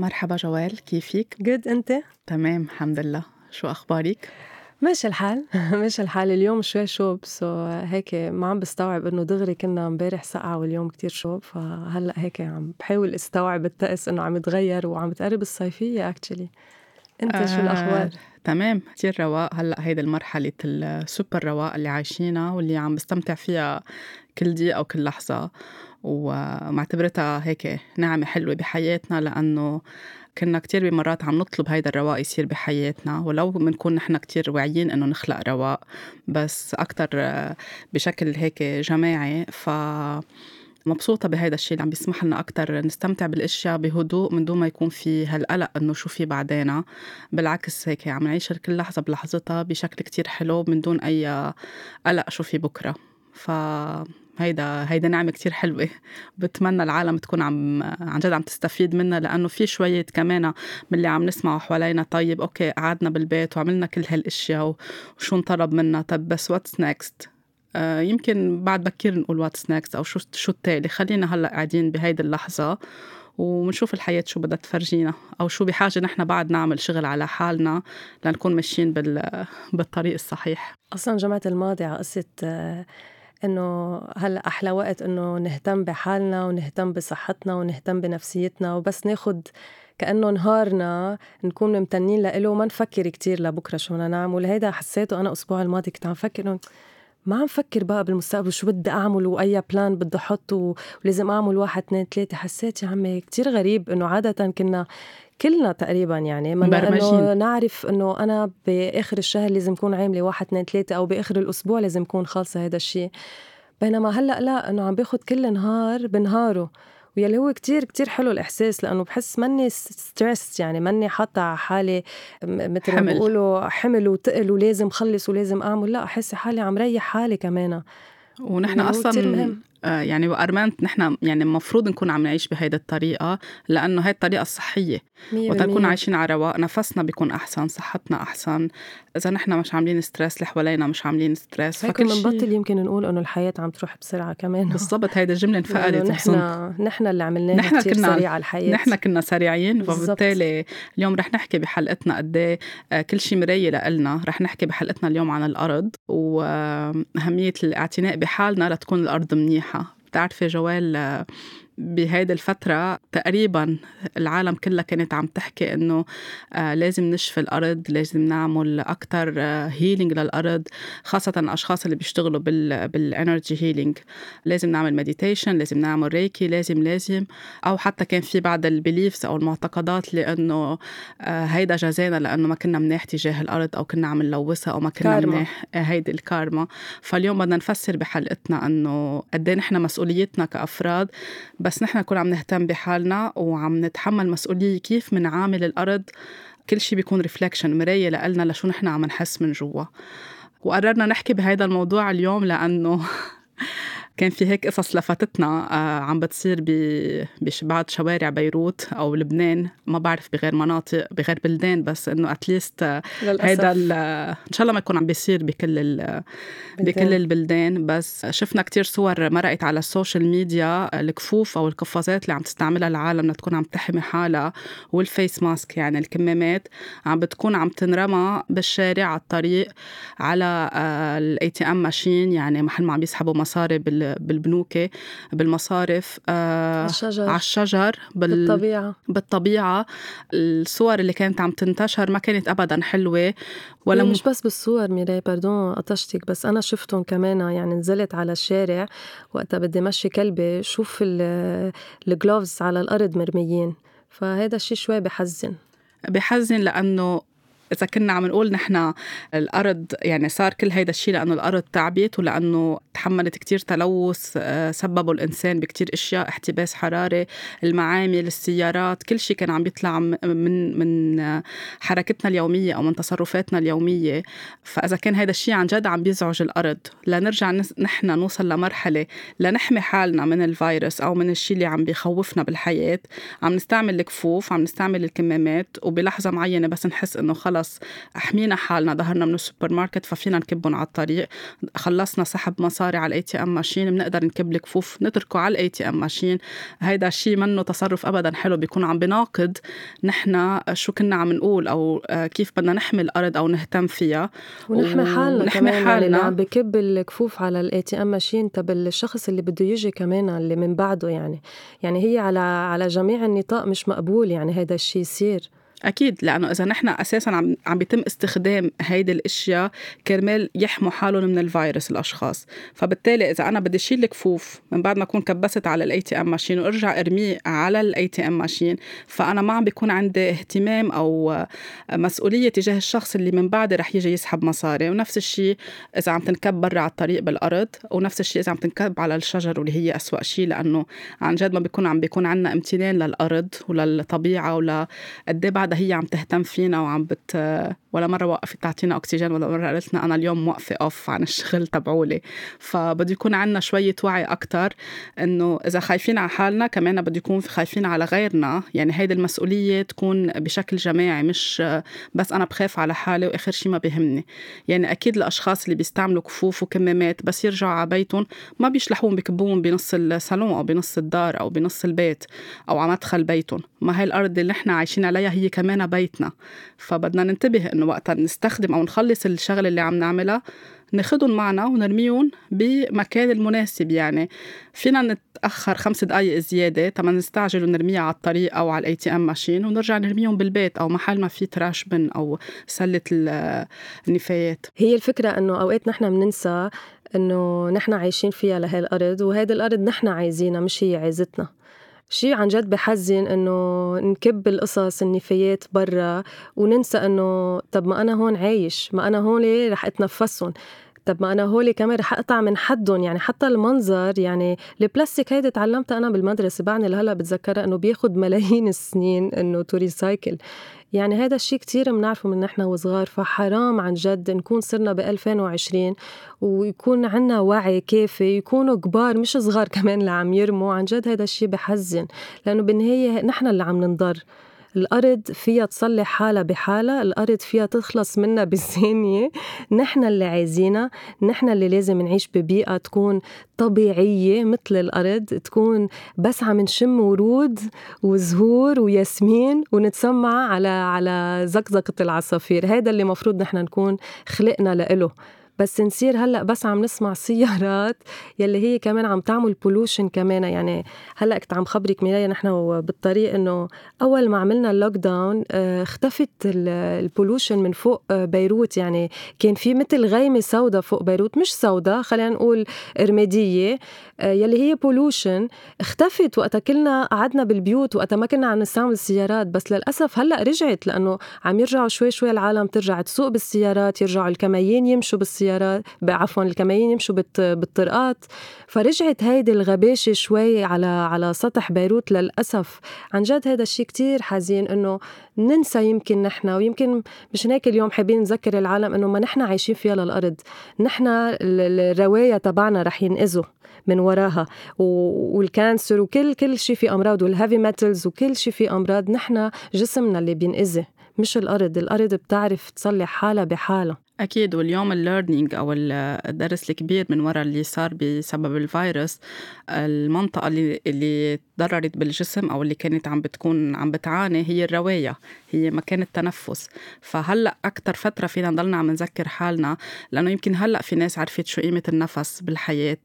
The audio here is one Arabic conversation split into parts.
مرحبا جوال كيفك؟ good أنت؟ تمام الحمد لله شو أخبارك؟ ماشي الحال ماشي الحال اليوم شوي شوب so هيك ما عم بستوعب إنه دغري كنا امبارح سقعة واليوم كتير شوب فهلأ هيك عم بحاول استوعب الطقس إنه عم يتغير وعم بتقرب الصيفية actually أنت آه شو الأخبار؟ تمام كتير رواق هلأ هيدي المرحلة السوبر رواق اللي عايشينها واللي عم بستمتع فيها كل دقيقة وكل لحظة ومعتبرتها هيك نعمة حلوة بحياتنا لأنه كنا كتير بمرات عم نطلب هيدا الرواق يصير بحياتنا ولو بنكون نحن كتير واعيين إنه نخلق رواق بس أكتر بشكل هيك جماعي. ف مبسوطة بهيدا الشيء اللي عم بيسمح لنا أكتر نستمتع بالأشياء بهدوء من دون ما يكون في هالقلق إنه شو في بعدين بالعكس هيك عم نعيش كل لحظة بلحظتها بشكل كتير حلو من دون أي قلق شو في بكرة. ف هيدا هيدا نعمة كتير حلوة. بتمنى العالم تكون عم عن جد عم تستفيد منها لأنه في شوية كمان من اللي عم نسمعه حوالينا. طيب okay قعدنا بالبيت وعملنا كل هالأشياء وشو انطلب منا؟ طب بس what's next آه يمكن بعد بكير نقول what's next أو شو شو التالي. خلينا هلأ قاعدين بهيدي اللحظة ونشوف الحياة شو بدها تفرجينا أو شو بحاجة نحن بعد نعمل شغل على حالنا لنكون ماشيين بال... بالطريق الصحيح. أصلا جمعة الماضي على قصة آه، إنه هلأ أحلى وقت إنه نهتم بحالنا ونهتم بصحتنا ونهتم بنفسيتنا وبس ناخد كأنه نهارنا نكون ممتنين لإله وما نفكر كتير لبكرة شو بدنا نعمل. هيدا حسيته أنا الأسبوع الماضي كنت عم فكر إنه ما عم فكر بقى بالمستقبل شو بدي أعمل وأي بلان بدي احطه ولازم أعمل واحد اثنين ثلاثة. حسيت يا عمي كتير غريب إنه عادة كنا كلنا تقريبا يعني إنه نعرف إنه أنا بآخر الشهر لازم اكون عاملة واحد اثنين ثلاثة أو بآخر الأسبوع لازم اكون خالصه هذا الشيء بينما هلأ لا إنه عم باخد كل نهار بنهاره. ويلي هو كتير كتير حلو الإحساس لأنه بحس مني ستريس يعني مني حاطة على حالي مثل ما بيقولوا حمل وتقل ولازم خلص ولازم أعمل. لا أحس حالي عم ريح حالي كمان. ونحن أصلا يعني وأرمنت نحن يعني المفروض نكون عم نعيش بهيدي الطريقة لأنه هي الطريقة الصحية. وقت نكون عايشين على رواق نفسنا بيكون أحسن صحتنا أحسن. إذا نحن مش عاملين stress اللي حوالينا مش عاملين stress هيك بنبطل يمكن نقول إنه الحياة عم تروح بسرعة كمان. بالضبط هيدي الجمله انفقدت نحن نحن اللي عملناها نحن كنا سريعة الحياة. نحن كنا سريعين وبالتالي اليوم رح نحكي بحلقتنا قد إيه آه، كل شيء مراية لنا رح نحكي بحلقتنا اليوم عن الأرض وأهمية الاعتناء بحالنا لتكون الأرض منيحة. بتعرفي جويل بهيدي الفترة تقريبا العالم كلها كانت عم تحكي إنه آه لازم نشفي الأرض لازم نعمل أكثر healing آه للأرض خاصة الأشخاص اللي بيشتغلوا بال بال energy healing لازم نعمل meditation لازم نعمل reiki لازم لازم. أو حتى كان في بعض ال beliefs أو المعتقدات لإنه آه هيدا جزانا لإنه ما كنا منيح تجاه الأرض أو كنا عم نلوثها أو ما كنا منيح آه، هيدي الكارما. فاليوم بدنا نفسر بحلقتنا إنه قد إيه نحن مسؤوليتنا كأفراد بس نحن نكون عم نهتم بحالنا وعم نتحمل مسؤولية كيف منعامل الأرض. كل شيء بيكون reflection مراية لنا لشو نحن عم نحس من جوا. وقررنا نحكي بهذا الموضوع اليوم لأنه كان في هيك قصص لفتتنا آه، عم بتصير ببعض شوارع بيروت أو لبنان. ما بعرف بغير مناطق بغير بلدان بس إنه at least آه، هيدا إن شاء الله ما يكون عم بيصير بكل بكل البلدان. بس شفنا كتير صور مرقت على ال social media الكفوف أو القفازات اللي عم تستعملها العالم لتكون عم تحمي حالها وال face mask يعني الكمامات. عم بتكون عم تنرمى بالشارع على الطريق على ال ATM machine يعني محل ما عم يسحبوا مصاري بال بالبنوك بالمصارف آه على الشجر على الشجر بال بالطبيعة. بالطبيعة. الصور اللي كانت عم تنتشر ما كانت أبدا حلوة ولا مش بس بالصور ميراي باردون قطشتك بس أنا شفتهم كمان يعني نزلت على الشارع وقتها بدي مشي كلبي شوف الجلوفز على الأرض مرميين. فهذا الشيء شوي بحزن. بحزن لأنه إذا كنا عم نقول نحن الأرض يعني صار كل هيدا الشيء لأنه الأرض تعبت ولأنه تحملت كتير تلوث آه، سببه الإنسان بكتير أشياء احتباس حراري المعامل السيارات كل شيء كان عم بيطلع من من حركتنا اليومية أو من تصرفاتنا اليومية. فإذا كان هيدا الشيء عن جد عم بيزعج الأرض لنرجع نحن نوصل لمرحلة لنحمي حالنا من الفيروس أو من الشيء اللي عم بيخوفنا بالحياة. عم نستعمل الكفوف عم نستعمل الكمامات وبلحظة معينة بس نحس إنه خلص خلص حمينا حالنا ظهرنا من السوبر ماركت ففينا نكبهم على الطريق. خلصنا سحب مصاري على ال ATM machine بنقدر نكب الكفوف نتركه على ال ATM machine. هيدا الشيء منه تصرف ابدا حلو بيكون عم بناقض نحن شو كنا عم نقول أو آه، كيف بدنا نحمي الأرض أو نهتم فيها. ونحمي حالنا ونحمي كمان حالنا يعني عم بكب الكفوف على ال ATM machine. تبع الشخص اللي بده يجي كمان اللي من بعده يعني يعني هي على على جميع النطاق مش مقبول يعني هذا الشيء يصير. أكيد لأنه إذا نحن أساسا عم عم بيتم استخدام هيدي الأشياء كرمال يحموا حالهم من الفيروس الأشخاص. فبالتالي إذا أنا بدي شيل الكفوف من بعد ما أكون كبست على ال ATM machine وأرجع أرميه على ال ATM machine فأنا ما عم بيكون عندي اهتمام أو مسؤولية تجاه الشخص اللي من بعدي رح يجي يسحب مصاري. ونفس الشيء إذا عم تنكب برا على الطريق بالأرض ونفس الشيء إذا عم تنكب على الشجر واللي هي أسوأ شيء لأنه عن جد ما بيكون عم بيكون عندنا امتنان للأرض وللطبيعة ولا قد بعدها هي عم تهتم فينا وعم بت ولا مرة وقفت تعطينا أكسجين ولا مرة قالت لنا أنا اليوم موقفة اوف عن الشغل تبعولي. فبده يكون عندنا شوية وعي أكثر إنه إذا خايفين على حالنا كمان بده يكون خايفين على غيرنا. يعني هيدي المسؤولية تكون بشكل جماعي مش بس أنا بخاف على حالي وآخر شيء ما بيهمني يعني أكيد الأشخاص اللي بيستعملوا كفوف وكمامات بس يرجعوا على بيتهم ما بيشلحوهم بكبوهم بنص الصالون أو بنص الدار أو بنص البيت أو على مدخل بيتهم. ما هي الأرض اللي نحن عايشين عليها هي كمان بيتنا. فبدنا ننتبه إنه وقتها نستخدم أو نخلص الشغله اللي عم نعملها ناخدهم معنا ونرميهم بمكان المناسب يعني. فينا نتأخر خمس دقائق زيادة تما نستعجل ونرميها على الطريق أو على ال ATM machine ونرجع نرميهم بالبيت أو محل ما في trash bin أو سلة النفايات. هي الفكرة إنه أوقات نحن بننسى إنه نحن عايشين فيها لهي الأرض وهيدي الأرض نحن عايزينها مش هي عايزتنا شيء عن جد بحزن إنه نكب القصص النفايات برا وننسى إنه طب ما أنا هون عايش ما أنا هون رح أتنفسهم؟ طب ما أنا هولي كمان رح أقطع من حدهم. يعني حتى المنظر يعني البلاستيك هيدي تعلمتها أنا بالمدرسة بعدني لهلأ بتذكرها إنه بياخد ملايين السنين إنه to recycle يعني هذا الشيء كتير بنعرفه من نحن وصغار فحرام عن جد نكون صرنا ب 2020 ويكون عنا وعي كافي يكونوا كبار مش صغار كمان اللي عم يرموا. عن جد هذا الشيء بحزن لأنه بالنهاية نحن اللي عم ننضر. الأرض فيها تصلح حالها بحالها الأرض فيها تخلص منا بالثانية نحن اللي عايزينها نحن اللي لازم نعيش ببيئة تكون طبيعية مثل الأرض تكون بس عم نشم ورود وزهور وياسمين ونتسمع على على زقزقة العصافير. هذا اللي مفروض نحن نكون خلقنا لإله. بس نصير هلأ بس عم نسمع سيارات يلي هي كمان عم تعمل بولوشن كمان. يعني هلأ كنت عم خبرك ميلايا نحن بالطريق إنه أول ما عملنا ال lockdown آه، اختفت ال pollution من فوق آه، بيروت. يعني كان في مثل غيمة سوداء فوق بيروت مش سوداء خلينا نقول رماديه آه، يلي هي pollution اختفت وقتها كلنا قعدنا بالبيوت وقتها ما كنا عم نستعمل السيارات. بس للأسف هلأ رجعت لأنه عم يرجعوا شوي شوي العالم ترجع تسوق بالسيارات يرجعوا الكمايين يمشوا بالسيارات. السيارات عفوا الكمايين يمشوا بالطرقات. فرجعت هيدي الغباشة شوي على على سطح بيروت للأسف. عن جد هذا الشيء كتير حزين إنه ننسى يمكن نحن ويمكن مش هيك اليوم حابين نذكر العالم إنه ما نحن عايشين فيها للأرض. نحن الريايا تبعنا رح ينأذوا من وراها. وال cancer وكل كل شيء في أمراض وال heavy metals وكل شيء في أمراض نحن جسمنا اللي بينأذي مش الأرض. الأرض بتعرف تصلح حالها بحالها. أكيد واليوم الليرنينج أو الدرس الكبير من وراء اللي صار بسبب الفيروس المنطقة اللي اللي تضررت بالجسم أو اللي كانت عم بتكون عم بتعاني هي الرواية هي مكان التنفس. فهلأ أكثر فترة فينا نضلنا عم نذكر حالنا لأنه يمكن هلأ في ناس عرفت شو قيمة النفس بالحياة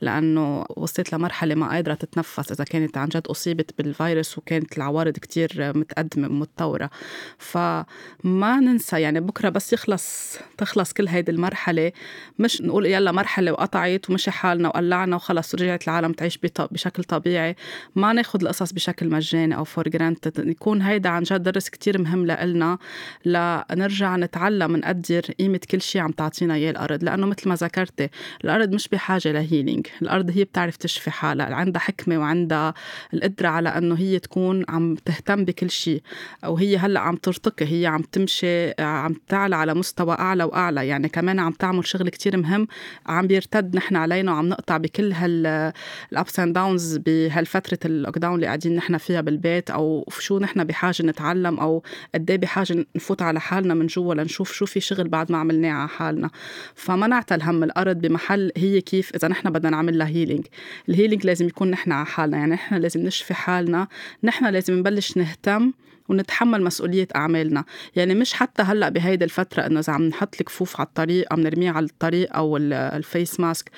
لأنه وصلت لمرحلة ما قادرة تتنفس إذا كانت عن جد أصيبت بالفيروس وكانت العوارض كتير متقدمة ومتطورة فما ننسى يعني بكرة بس يخلص تخلص كل هيدي المرحلة. مش نقول يلا مرحلة وقطعت ومشي حالنا وقلعنا وخلص رجعت العالم تعيش بشكل طبيعي. ما ناخد القصص بشكل مجاني أو for granted يكون هيدا عن جد درس كتير مهم لإلنا لنرجع نتعلم نقدر قيمة كل شيء عم تعطينا إياه الأرض. لأنه مثل ما ذكرتي الأرض مش بحاجة ل healing الأرض هي بتعرف تشفي حالها. عندها حكمة وعندها القدرة على أنه هي تكون عم تهتم بكل شيء وهي هلأ عم ترتقي هي عم تمشي عم تعلى على مستوى أعلى أعلى. وأعلى يعني كمان عم تعمل شغل كتير مهم عم بيرتد نحن علينا وعم نقطع بكل هال ups and downs بهالفترة ال lockdown اللي قاعدين نحن فيها بالبيت أو شو نحن بحاجة نتعلم أو قد إيه بحاجة نفوت على حالنا من جوا لنشوف شو في شغل بعد ما عملناه على حالنا. فما نعتل هم الأرض بمحل هي كيف إذا نحن بدنا نعمل لها healing ال healing لازم يكون نحن على حالنا. يعني نحن لازم نشفي حالنا نحن لازم نبلش نهتم ونتحمل مسؤولية أعمالنا. يعني مش حتى هلأ بهيدي الفترة إنه إذا عم نحط الكفوف على الطريق عم نرميه على الطريق أو ال face mask.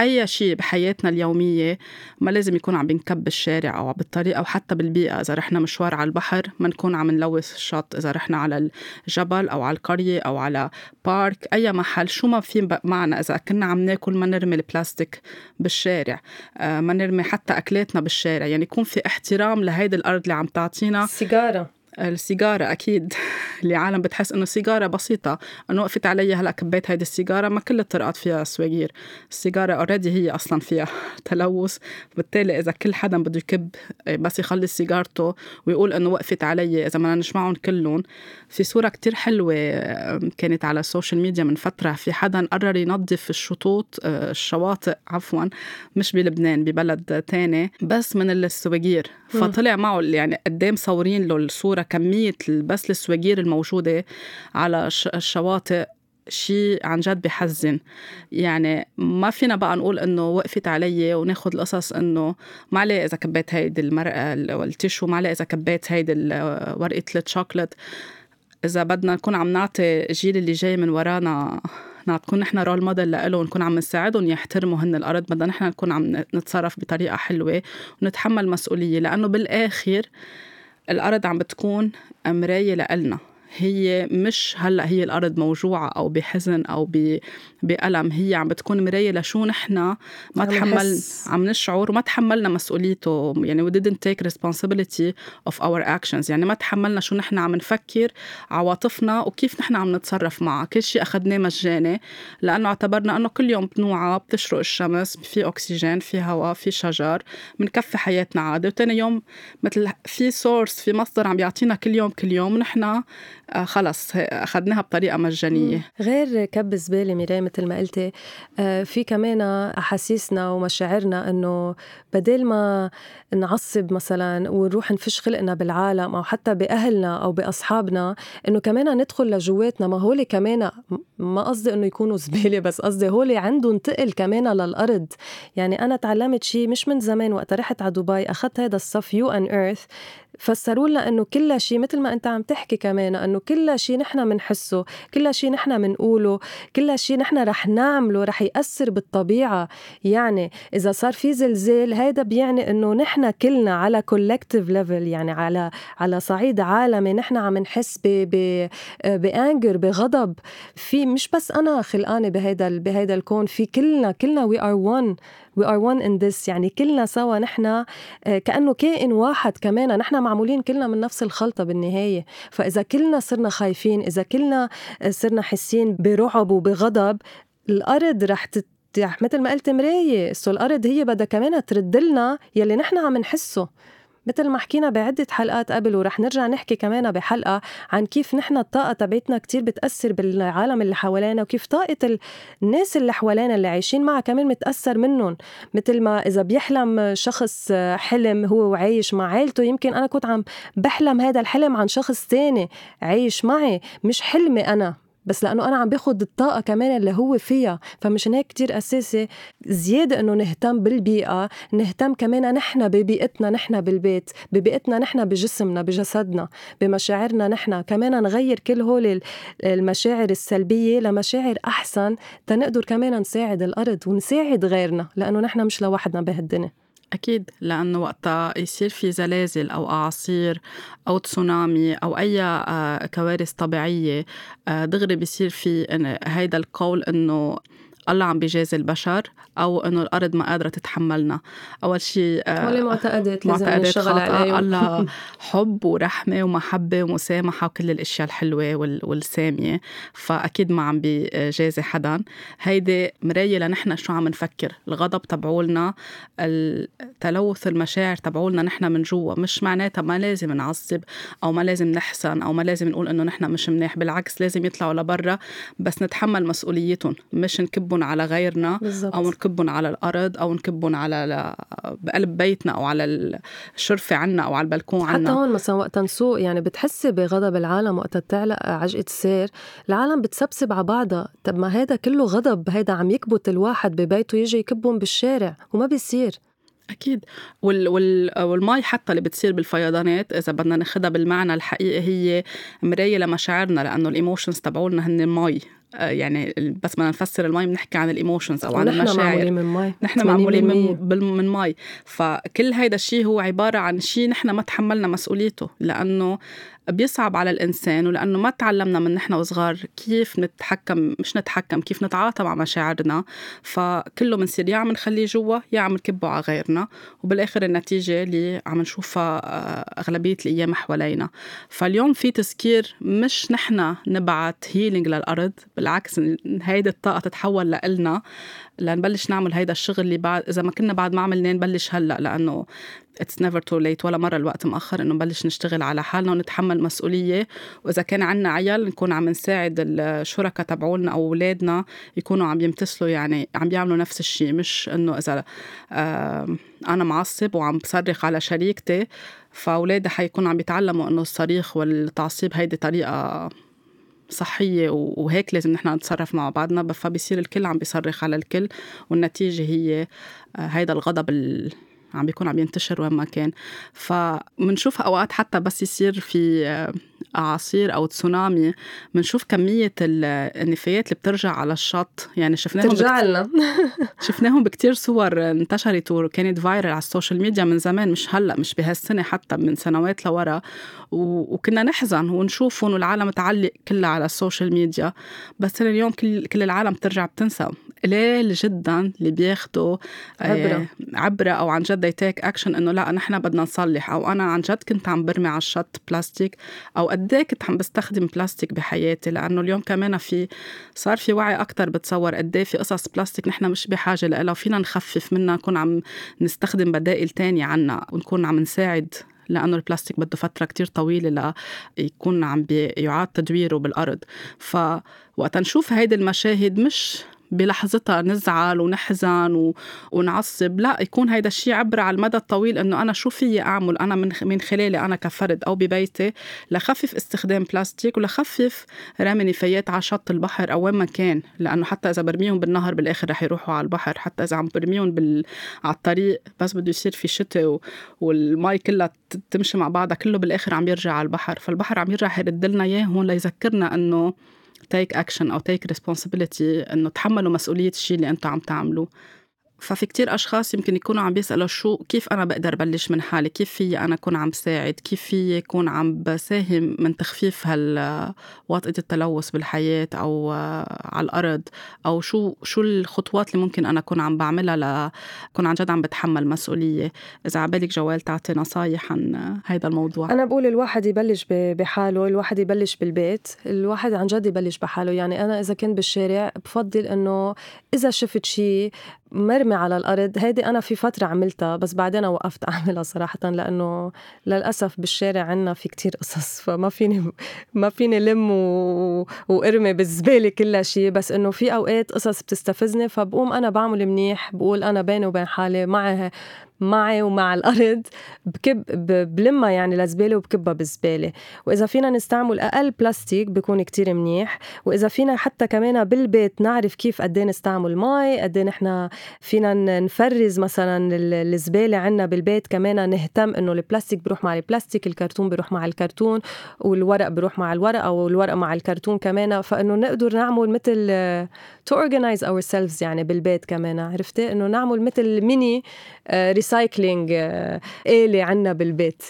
أي شيء بحياتنا اليومية ما لازم يكون عم بنكب بالشارع أو بالطريق أو حتى بالبيئة. إذا رحنا مشوار على البحر ما نكون عم نلوث الشط. إذا رحنا على الجبل أو على القرية أو على park أي محل شو ما في معنا. إذا كنا عم ناكل ما نرمي البلاستيك بالشارع آه، ما نرمي حتى أكلاتنا بالشارع. يعني يكون في احترام لهيدي الأرض اللي عم تعطينا. السيجارة السيجارة أكيد. اللي عالم بتحس إنه سيجارة بسيطة. إنه وقفت علي هلأ كبيت هيدي السيجارة ما كل الطرقات فيها سواجير السيجارة already هي أصلا فيها تلوث. بالتالي إذا كل حدا بده يكب إيه، بس يخلص سيجارته ويقول إنه وقفت علي إذا بدنا نسمعهم كلهم. في صورة كتير حلوة كانت على السوشيال ميديا من فترة. في حدا قرر ينظف الشطوط آه، الشواطئ عفوا مش بلبنان ببلد تاني بس من السواجير فطلع معه يعني قدام مصورين له الصورة كمية بس السواجير الموجودة على الشواطئ شيء عن جد بحزن. يعني ما فينا بقى نقول إنه وقفت علي وناخذ القصص إنه ما عليه إذا كبيت هيدي المرقه والتيشو ما عليه إذا كبيت هيدي ورقة الشوكلت إذا بدنا نكون عم نعطي الجيل اللي جاي من ورانا نكون نحن رول موديل لإله ونكون عم نساعدهم يحترموا هن الأرض. بدنا نحن نكون عم نتصرف بطريقة حلوة ونتحمل مسؤولية. لأنه بالآخر الأرض عم بتكون مراية لإلنا. هي مش هلأ هي الأرض موجوعة أو بحزن أو بألم هي عم بتكون مراية لشو نحن. ما تحمل عم نشعر وما تحملنا مسؤوليته. يعني we didn't take responsibility of our actions. يعني ما تحملنا شو نحن عم نفكر عواطفنا وكيف نحن عم نتصرف معها. كل شيء أخذناه مجاني لأنه اعتبرنا إنه كل يوم بنوعى بتشرق الشمس في أكسجين في هواء في شجر بنكفي حياتنا عادي وتاني يوم مثل في سورس في مصدر عم بيعطينا كل يوم كل يوم ونحن آه، خلص أخذناها بطريقة مجانية. غير كب زبالة ميراي مثل ما قلتي آه، في كمان أحاسيسنا ومشاعرنا إنه بدل ما نعصب مثلا ونروح نفش خلقنا بالعالم أو حتى بأهلنا أو بأصحابنا إنه كمان ندخل لجواتنا. ما هول كمان ما قصدي إنه يكونوا زبالة بس قصدي هول عندهم تقل كمان للأرض. يعني أنا تعلمت شيء مش من زمان وقت رحت على دبي أخذت هذا الصف you in earth فسروا لنا إنه كل شيء مثل ما أنت عم تحكي كمان إنه كل شيء نحن بنحسه كل شيء نحن بنقوله كل شيء نحن رح نعمله رح يأثر بالطبيعة. يعني إذا صار في زلزال هيدا بيعني إنه نحن كلنا على collective level يعني على على صعيد عالمي نحن عم نحس ب anger بغضب. في مش بس أنا خلقانة بهيدا بهيدا الكون في كلنا كلنا we are one we are one in this. يعني كلنا سوا نحن آه، كأنه كائن واحد كمان. نحن معمولين كلنا من نفس الخلطة بالنهاية. فإذا كلنا صرنا خايفين إذا كلنا آه، صرنا حاسين برعب وبغضب الأرض رح تت مثل ما قلت مراية. so الأرض هي بدها كمان ترد لنا يلي نحن عم نحسه. مثل ما حكينا بعدة حلقات قبل ورح نرجع نحكي كمان بحلقة عن كيف نحن الطاقة تبعتنا كتير بتأثر بالعالم اللي حوالينا وكيف طاقة الناس اللي حوالينا اللي عايشين معها كمان متأثر منهم. مثل ما إذا بيحلم شخص حلم هو وعايش مع عائلته يمكن أنا كنت عم بحلم هذا الحلم عن شخص تاني عايش معي مش حلمي أنا. بس لأنه أنا عم باخد الطاقة كمان اللي هو فيها فمشان هيك كتير أساسي. زيادة إنه نهتم بالبيئة نهتم كمان نحن ببيئتنا نحن بالبيت ببيئتنا نحن بجسمنا بجسدنا بمشاعرنا نحن. كمان نغير كل هول المشاعر السلبية لمشاعر أحسن تنقدر كمان نساعد الأرض ونساعد غيرنا لأنه نحن مش لوحدنا بهالدنيا. أكيد لأنه وقتها يصير في زلازل أو أعاصير أو تسونامي أو أي آه، كوارث طبيعية آه، دغري بيصير في هيدا القول إنه الله عم بيجازي البشر أو إنه الأرض ما قادرة تتحملنا. أول شيء هول معتقدات لازم نشتغل عليهم. الله حب ورحمة ومحبة ومسامحة وكل الأشياء الحلوة والسامية. فأكيد ما عم بيجازي حدا. هيدي مراية لنحن شو عم نفكر. الغضب تبعولنا التلوث المشاعر تبعولنا نحن من جوا. مش معناتها ما لازم نعصب أو ما لازم نحسن أو ما لازم نقول إنه نحن مش منيح. بالعكس لازم يطلعوا لبرا بس نتحمل مسؤوليتهم. مش نكبهم على غيرنا بالزبط. أو نكبهم على الأرض أو نكبهم على بقلب بيتنا أو على الشرفه عنا أو على البلكون عنا. حتى هون مثلا وقت نسوق يعني بتحسي بغضب العالم وقت تعلق عجقة السير العالم بتسبسب على بعضها. طب ما هذا كله غضب هيدا عم يكبت الواحد ببيته يجي يكبهم بالشارع وما بيصير. أكيد. وال وال والمي حتى اللي بتصير بالفيضانات إذا بدنا ناخذها بالمعنى الحقيقي هي مراية لمشاعرنا لأنه ال emotions تبعولنا هن المي. يعني بس بدنا نفسر المي بنحكي عن ال emotions أو عن المشاعر. نحن معمولين من مي. نحن معمولين من, من مي. فكل هيدا الشيء هو عبارة عن شيء نحن ما تحملنا مسؤوليته لأنه بيصعب على الإنسان ولأنه ما تعلمنا من نحن وصغار كيف نتحكم مش نتحكم كيف نتعاطى مع مشاعرنا. فكله بنصير يا عم نخليه جوا يا عم نكبه على غيرنا. وبالآخر النتيجة اللي عم نشوفها آه، أغلبية الأيام حوالينا. فاليوم في تذكير مش نحن نبعت healing للأرض بالعكس هيدي الطاقة تتحول لإلنا. لنبلش نعمل هيدا الشغل اللي بعد إذا ما كنا بعد ما عملناه نبلش هلأ لأنه it's never too late ولا مرة الوقت مأخر إنه نبلش نشتغل على حالنا ونتحمل مسؤولية. وإذا كان عنا عيال نكون عم نساعد الشركاء تبعولنا أو أولادنا يكونوا عم يمتثلوا يعني عم بيعملوا نفس الشيء. مش إنه إذا آه أنا معصب وعم بصرخ على شريكتي فأولادي حيكونوا عم بيتعلموا إنه الصريخ والتعصيب هيدي طريقة صحية وهيك لازم نحن نتصرف مع بعضنا فبصير الكل عم بيصرخ على الكل والنتيجة هي آه، هيدا الغضب عم بيكون عم ينتشر وين ما كان. فمنشوف أوقات حتى بس يصير في آه، اعاصير أو تسونامي بنشوف كمية النفايات اللي بترجع على الشط. يعني شفناهم ترجع لنا. شفناهم بكتير صور انتشرت وكانت viral على السوشيال ميديا من زمان مش هلأ مش بهالسنة حتى من سنوات لورا. وكنا نحزن ونشوفهم والعالم تعلق كلها على السوشيال ميديا. بس اليوم كل كل العالم بترجع بتنسى. قليل جدا اللي بياخدوا آه، عبرة عبرة أو عن جد ي take action إنه لا نحن بدنا نصلح. أو أنا عن جد كنت عم برمي على الشط بلاستيك أو قد إيه كنت عم بستخدم بلاستيك بحياتي؟ لأنه اليوم كمان في صار في وعي أكتر بتصور قد إيه في قصص بلاستيك نحن مش بحاجة لها وفينا نخفف منها نكون عم نستخدم بدائل تانية عنا ونكون عم نساعد لأنه البلاستيك بده فترة كتير طويلة ليكون عم بيعاد تدويره بالأرض. فوقت نشوف هيدي المشاهد مش بلحظتها نزعل ونحزن و... ونعصب. لا يكون هيدا الشيء عبرة على المدى الطويل إنه أنا شو فيي أعمل؟ أنا من من خلالي أنا كفرد أو ببيتي لخفف استخدام بلاستيك ولخفف رمي نفايات على شط البحر أو وين ما كان. لأنه حتى إذا برميهم بالنهر بالآخر رح يروحوا على البحر. حتى إذا عم برميهم بال... على الطريق بس بده يصير في شتاء و... والمي كلها تمشي مع بعضها كله بالآخر عم يرجع على البحر. فالبحر عم يرجع يرد لنا إياه هون ليذكرنا إنه take action أو take responsibility إنه تحملوا مسؤولية الشيء اللي أنتم عم تعملوه. ففي كتير أشخاص يمكن يكونوا عم بيسألوا شو كيف أنا بقدر بلش من حالي؟ كيف في أنا أكون عم ساعد؟ كيف في أكون عم بساهم من تخفيف هال وطئة التلوث بالحياة أو على الأرض؟ أو شو شو الخطوات اللي ممكن أنا أكون عم بعملها لأكون عن جد عم بتحمل مسؤولية؟ إذا عبالك جوال تعطي نصايح عن هذا الموضوع. أنا بقول الواحد يبلش بحاله الواحد يبلش بالبيت الواحد عن جد يبلش بحاله. يعني أنا إذا كنت بالشارع بفضل إنه إذا شفت شيء مرمي على الأرض. هيدي أنا في فترة عملتها بس بعدين وقفت أعملها صراحة لأنه للأسف بالشارع عنا في كتير قصص فما فيني ما فيني لم و... وأرمي بالزبالة كل شيء بس إنه في أوقات قصص بتستفزني فبقوم أنا بعمل منيح بقول أنا بيني وبين حالي معي معي ومع الأرض بكب بلمها يعني لزبالة وبكبها بالزباله وإذا فينا نستعمل أقل بلاستيك بكون كتير منيح. وإذا فينا حتى كمان بالبيت نعرف كيف قد إيه نستعمل مي قد إيه نحن فينا نفرز مثلا الزبالة عندنا بالبيت. كمان نهتم إنه البلاستيك بروح مع البلاستيك الكرتون بروح مع الكرتون والورق بروح مع الورق أو الورق مع الكرتون كمان. فإنه نقدر نعمل مثل to organize ourselves يعني بالبيت كمان. عرفتي؟ إنه نعمل مثل mini recycling آلة عنا بالبيت.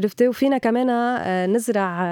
عرفتي وفينا كمان آه، نزرع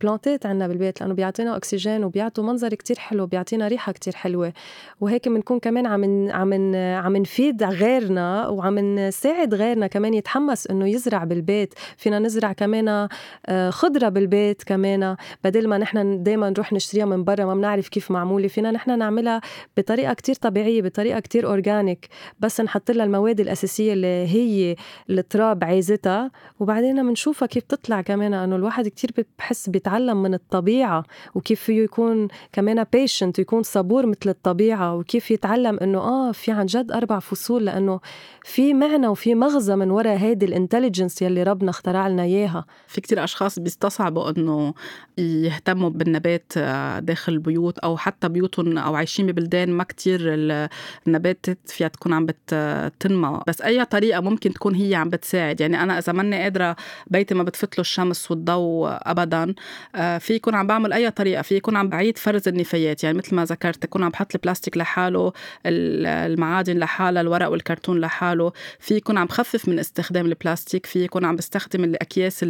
بلانتات عنا بالبيت لأنه بيعطينا اكسجين وبيعطوا منظر كتير حلو بيعطينا ريحة كتير حلوة. وهيك بنكون كمان عم عم عم نفيد غيرنا وعم نساعد غيرنا كمان يتحمس إنه يزرع بالبيت. فينا نزرع كمان آه، خضرة بالبيت كمان بدل ما نحن دائما نروح نشتريها من برا ما بنعرف كيف معمولة. فينا نحن نعملها بطريقة كتير طبيعية بطريقة كتير organic بس نحط لها المواد الأساسية اللي هي التراب عايزتها وبعدين بنشوفها كيف تطلع كمان إنه الواحد كتير بحس بيتعلم من الطبيعة وكيف فيه يكون كمان patient ويكون صبور مثل الطبيعة وكيف يتعلم إنه آه في عن جد أربع فصول لأنه في معنى وفي مغزى من وراء هيدي ال intelligence يلي ربنا اخترع لنا إياها. في كتير أشخاص بيستصعبوا إنه يهتموا بالنبات آه، داخل البيوت أو حتى بيوتهم أو عايشين ببلدان ما كتير النباتات فيها تكون عم بتنمى بس أي طريقة ممكن تكون هي عم بتساعد. يعني أنا إذا ماني قادرة بيتي ما بتفت له الشمس والضوء ابدا. آه، في يكون عم بعمل أي طريقة في يكون عم بعيد فرز النفايات. يعني مثل ما ذكرت يكون عم بحط البلاستيك لحاله المعادن لحالها الورق والكرتون لحاله. في يكون عم بخفف من استخدام البلاستيك في يكون عم بستخدم الأكياس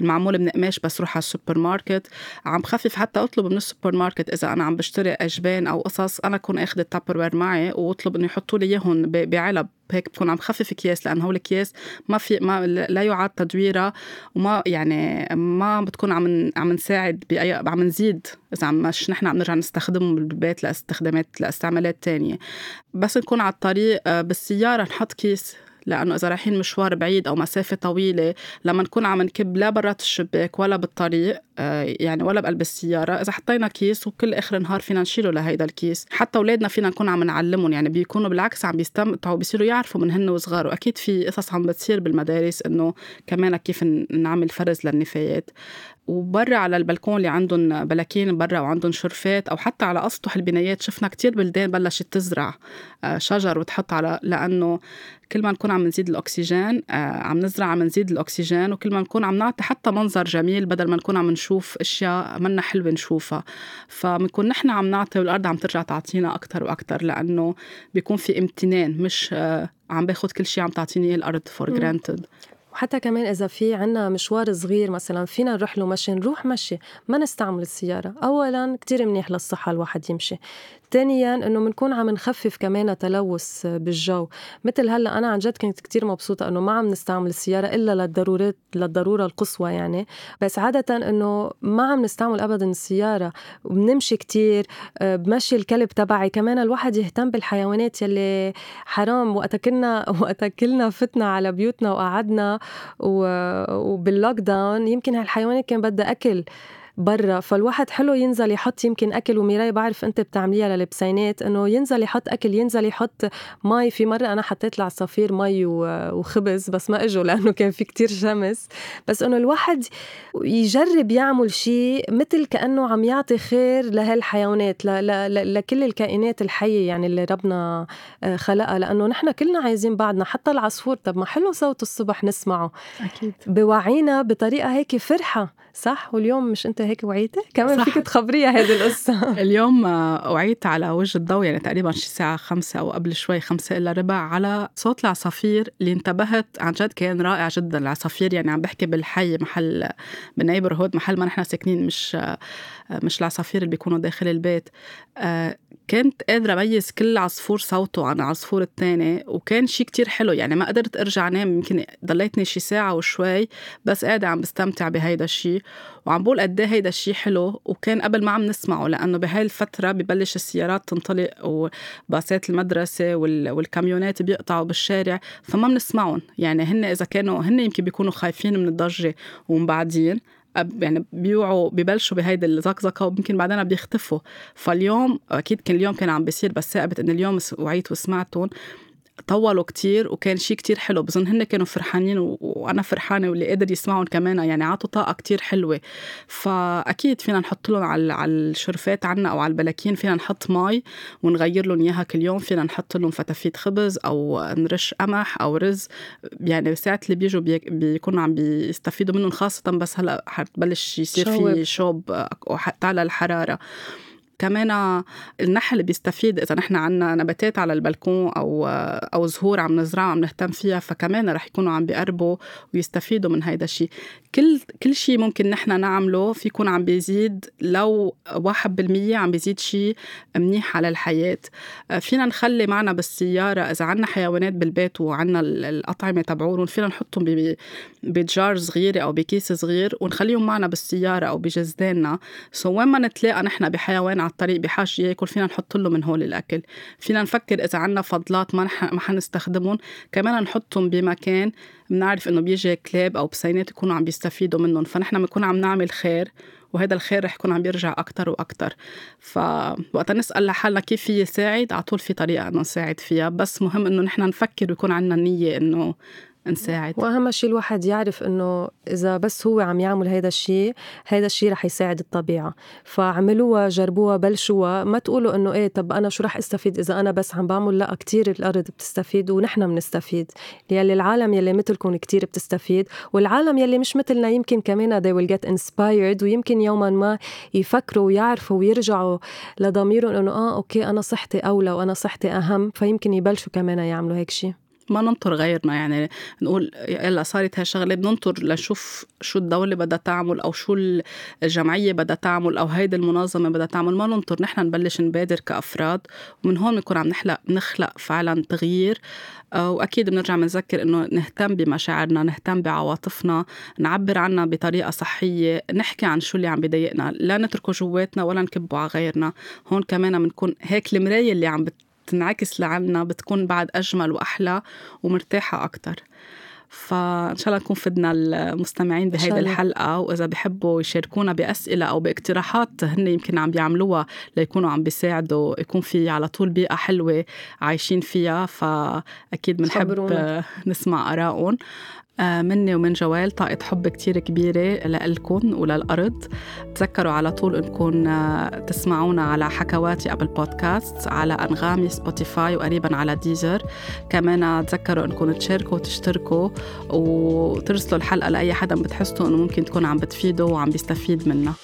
المعمولة من قماش بس روح على السوبر ماركت عم بخفف حتى أطلب من السوبر ماركت إذا أنا عم بشتري أجبان أو قصص أنا أكون اخذ ال Tupperware معي وأطلب إنه يحطوا لي إياهم بعلب. هيك بكون عم خفف اكياس لأنه هول الاكياس ما في ما لا يعاد تدويرها وما يعني ما بتكون عم عم نساعد باي عم نزيد إذا مش نحن عم نرجع نستخدمهم بالبيت لاستخدامات لاستعمالات تانية. بس نكون على الطريق آه، بالسيارة نحط كيس لأنه إذا رايحين مشوار بعيد أو مسافة طويلة لما نكون عم نكب لا برات الشباك ولا بالطريق يعني ولا بقلب السيارة. إذا حطينا كيس وكل آخر النهار فينا نشيله لهيدا الكيس. حتى أولادنا فينا نكون عم نعلمهم يعني بيكونوا بالعكس عم بيستمتعوا بيصيروا يعرفوا من هن وصغار. وأكيد في قصص عم بتصير بالمدارس إنه كمان كيف نعمل فرز للنفايات. وبرا على البلكون اللي عندهم بلاكين برا وعندهم شرفات أو حتى على أسطح البنايات شفنا كتير بلدان بلشت تزرع آه، شجر وتحط على لأنه كل ما نكون عم نزيد الأكسجين آه، عم نزرع عم نزيد الأكسجين وكل ما نكون عم نعطي حتى منظر جميل بدل ما نكون عم نشوف. أشياء منا حلوة نشوفها. فبنكون نحن عم نعطي والأرض عم ترجع تعطينا أكثر وأكثر لأنه بيكون في امتنان مش آه، عم باخذ كل شيء عم تعطيني الأرض for granted وحتى كمان إذا في عنا مشوار صغير مثلا فينا نروح له مشي نروح مشي ما نستعمل السيارة. أولا كتير منيح للصحة الواحد يمشي. ثانيا إنه بنكون عم نخفف كمان تلوث بالجو. مثل هلأ أنا عن جد كنت كتير مبسوطة إنه ما عم نستعمل السيارة إلا للضرورات للضرورة القصوى يعني. بس عادة إنه ما عم نستعمل ابدا السيارة. وبنمشي كتير آه، بمشي الكلب تبعي. كمان الواحد يهتم بالحيوانات يلي حرام. وقت كنا وقت كلنا فتنا على بيوتنا وقعدنا وباللوك داون يمكن هالحيوانات كان بدها أكل. برا فالواحد حلو ينزل يحط يمكن أكل وميراي بعرف أنت بتعمليها للبسينات إنه ينزل يحط أكل ينزل يحط مي. في مرة أنا حطيت العصافير مي وخبز بس ما إجوا لأنه كان في كتير شمس. بس إنه الواحد يجرب يعمل شيء مثل كأنه عم يعطي خير لهالحيوانات لكل الكائنات الحية يعني اللي ربنا آه، خلقها. لأنه نحن كلنا عايزين بعضنا حتى العصفور. طب ما حلو صوت الصبح نسمعه. أكيد. بوعينا بطريقة هيك فرحة صح؟ واليوم مش أنت هيك وعيتي؟ كمان. فيك تخبريها هذه القصة. اليوم وعيت على وجه الضوء يعني تقريبا شي ساعة خمسة أو قبل شوي خمسة الا ربع على صوت العصافير اللي انتبهت عن جد كان رائع جدا. العصافير يعني عم بحكي بالحي محل بالنيبر هود محل ما نحن ساكنين مش مش العصافير اللي بيكونوا داخل البيت. آه، كنت قادرة أميز كل عصفور صوته عن العصفور الثاني وكان شيء كتير حلو. يعني ما قدرت أرجع أنام يمكن ضليتني شي ساعة وشوي بس قاعدة عم بستمتع بهيدا الشيء وعم بقول قد إيه هيدا الشيء حلو وكان قبل ما عم نسمعه لأنه بهاي الفترة ببلش السيارات تنطلق وباصات المدرسة والكاميونات بيقطعوا بالشارع فما بنسمعهم. يعني هن إذا كانوا هن يمكن بيكونوا خايفين من الضجة ومبعدين يعني بيوعوا ببلشوا بهيدي الزقزقة ويمكن بعدين بيختفوا. فاليوم أكيد كان اليوم كان عم بيصير بس ثابت إن اليوم وعيت وسمعتهم. طولوا كتير وكان شيء كتير حلو بظن هن كانوا فرحانين وأنا فرحانة واللي قادر يسمعهم كمان يعني عطوا طاقة كتير حلوة. فأكيد فينا نحط لهم على على الشرفات عنا أو على البلاكين فينا نحط مي ونغير لهم إياها كل يوم فينا نحط لهم فتافيت خبز أو نرش قمح أو رز. يعني ساعات اللي بيجوا بيكونوا عم بيستفيدوا منهم خاصة بس هلأ حتبلش يصير في شوب. تعلى الحرارة. كمان النحل بيستفيد إذا نحن عنا نباتات على البلكون أو أو زهور عم نزرعها عم نهتم فيها فكمان رح يكونوا عم بيقربوا ويستفيدوا من هيدا الشيء كل كل شيء ممكن نحن نعمله في يكون عم بيزيد لو 1% عم بيزيد شيء منيح على الحياة. فينا نخلي معنا بالسيارة إذا عنا حيوانات بالبيت وعنا الأطعمة تبعولهم فينا نحطهم بجار صغيرة أو بكيس صغير ونخليهم معنا بالسيارة أو بجزداننا. سو وين ما نتلاقى نحن بحيوان على الطريق بحاجة ياكل فينا نحط له من هول الأكل. فينا نفكر إذا عنا فضلات ما ما حنستخدمهم. كمان نحطهم بمكان بنعرف إنه بيجي كلاب أو بسينات يكونوا عم بيستفيدوا منهم. فنحن بنكون عم نعمل خير وهذا الخير رح يكون عم بيرجع أكتر وأكتر. فوقتا نسأل لحالنا كيف في يساعد على طول في طريقة إنه نساعد فيها. بس مهم إنه نحن نفكر ويكون عندنا نية إنه نساعد وأهم شيء الواحد يعرف إنه إذا بس هو عم يعمل هذا الشيء هذا الشيء رح يساعد الطبيعة. فعملوها جربوها بلشوها. ما تقولوا إنه إيه طب أنا شو رح استفيد؟ إذا أنا بس عم بعمل لا كتير الأرض بتستفيد ونحن بنستفيد. يلي العالم يلي مثلكم كتير بتستفيد والعالم يلي مش مثلنا يمكن كمان they will get inspired ويمكن يوما ما يفكروا ويعرفوا ويرجعوا لضميرهم إنه آه أوكي أنا صحتي أولى وأنا صحتي أهم فيمكن يبلشوا كمان يعملوا هيك شيء. ما ننطر غيرنا يعني نقول يلا صارت هالشغله بننطر لنشوف شو الدولة بدها تعمل أو شو الجمعية بدها تعمل أو هيدي المنظمة بدها تعمل ما ننطر نحن نبلش نبادر كأفراد ومن هون بنكون عم نخلق نخلق فعلا تغيير. آه، وأكيد بنرجع بنذكر إنه نهتم بمشاعرنا نهتم بعواطفنا نعبر عنها بطريقة صحية نحكي عن شو اللي عم بضايقنا لا نتركه جواتنا ولا نكبه على غيرنا. هون كمان بنكون هيك المراية اللي عم بت بتنعكس لعنا بتكون بعد أجمل وأحلى ومرتاحة أكتر. فإن شاء الله نكون فدنا المستمعين بهيدي الحلقة وإذا بحبوا يشاركونا بأسئلة أو باقتراحات هن يمكن عم بيعملوها ليكونوا عم بيساعدوا يكون في على طول بيئة حلوة عايشين فيها. فأكيد بنحب نسمع آرائهم. مني ومن جوال طاقة حب كتير كبيرة لإلكن وللأرض. تذكروا على طول إنكم آه، تسمعونا على حكواتي Apple Podcast على أنغامي Spotify وقريبا على Deezer. كمان تذكروا إنكم تشاركوا وتشتركوا وترسلوا الحلقة لأي حدا بتحسوا إنه ممكن تكون عم بتفيده وعم بيستفيد منها.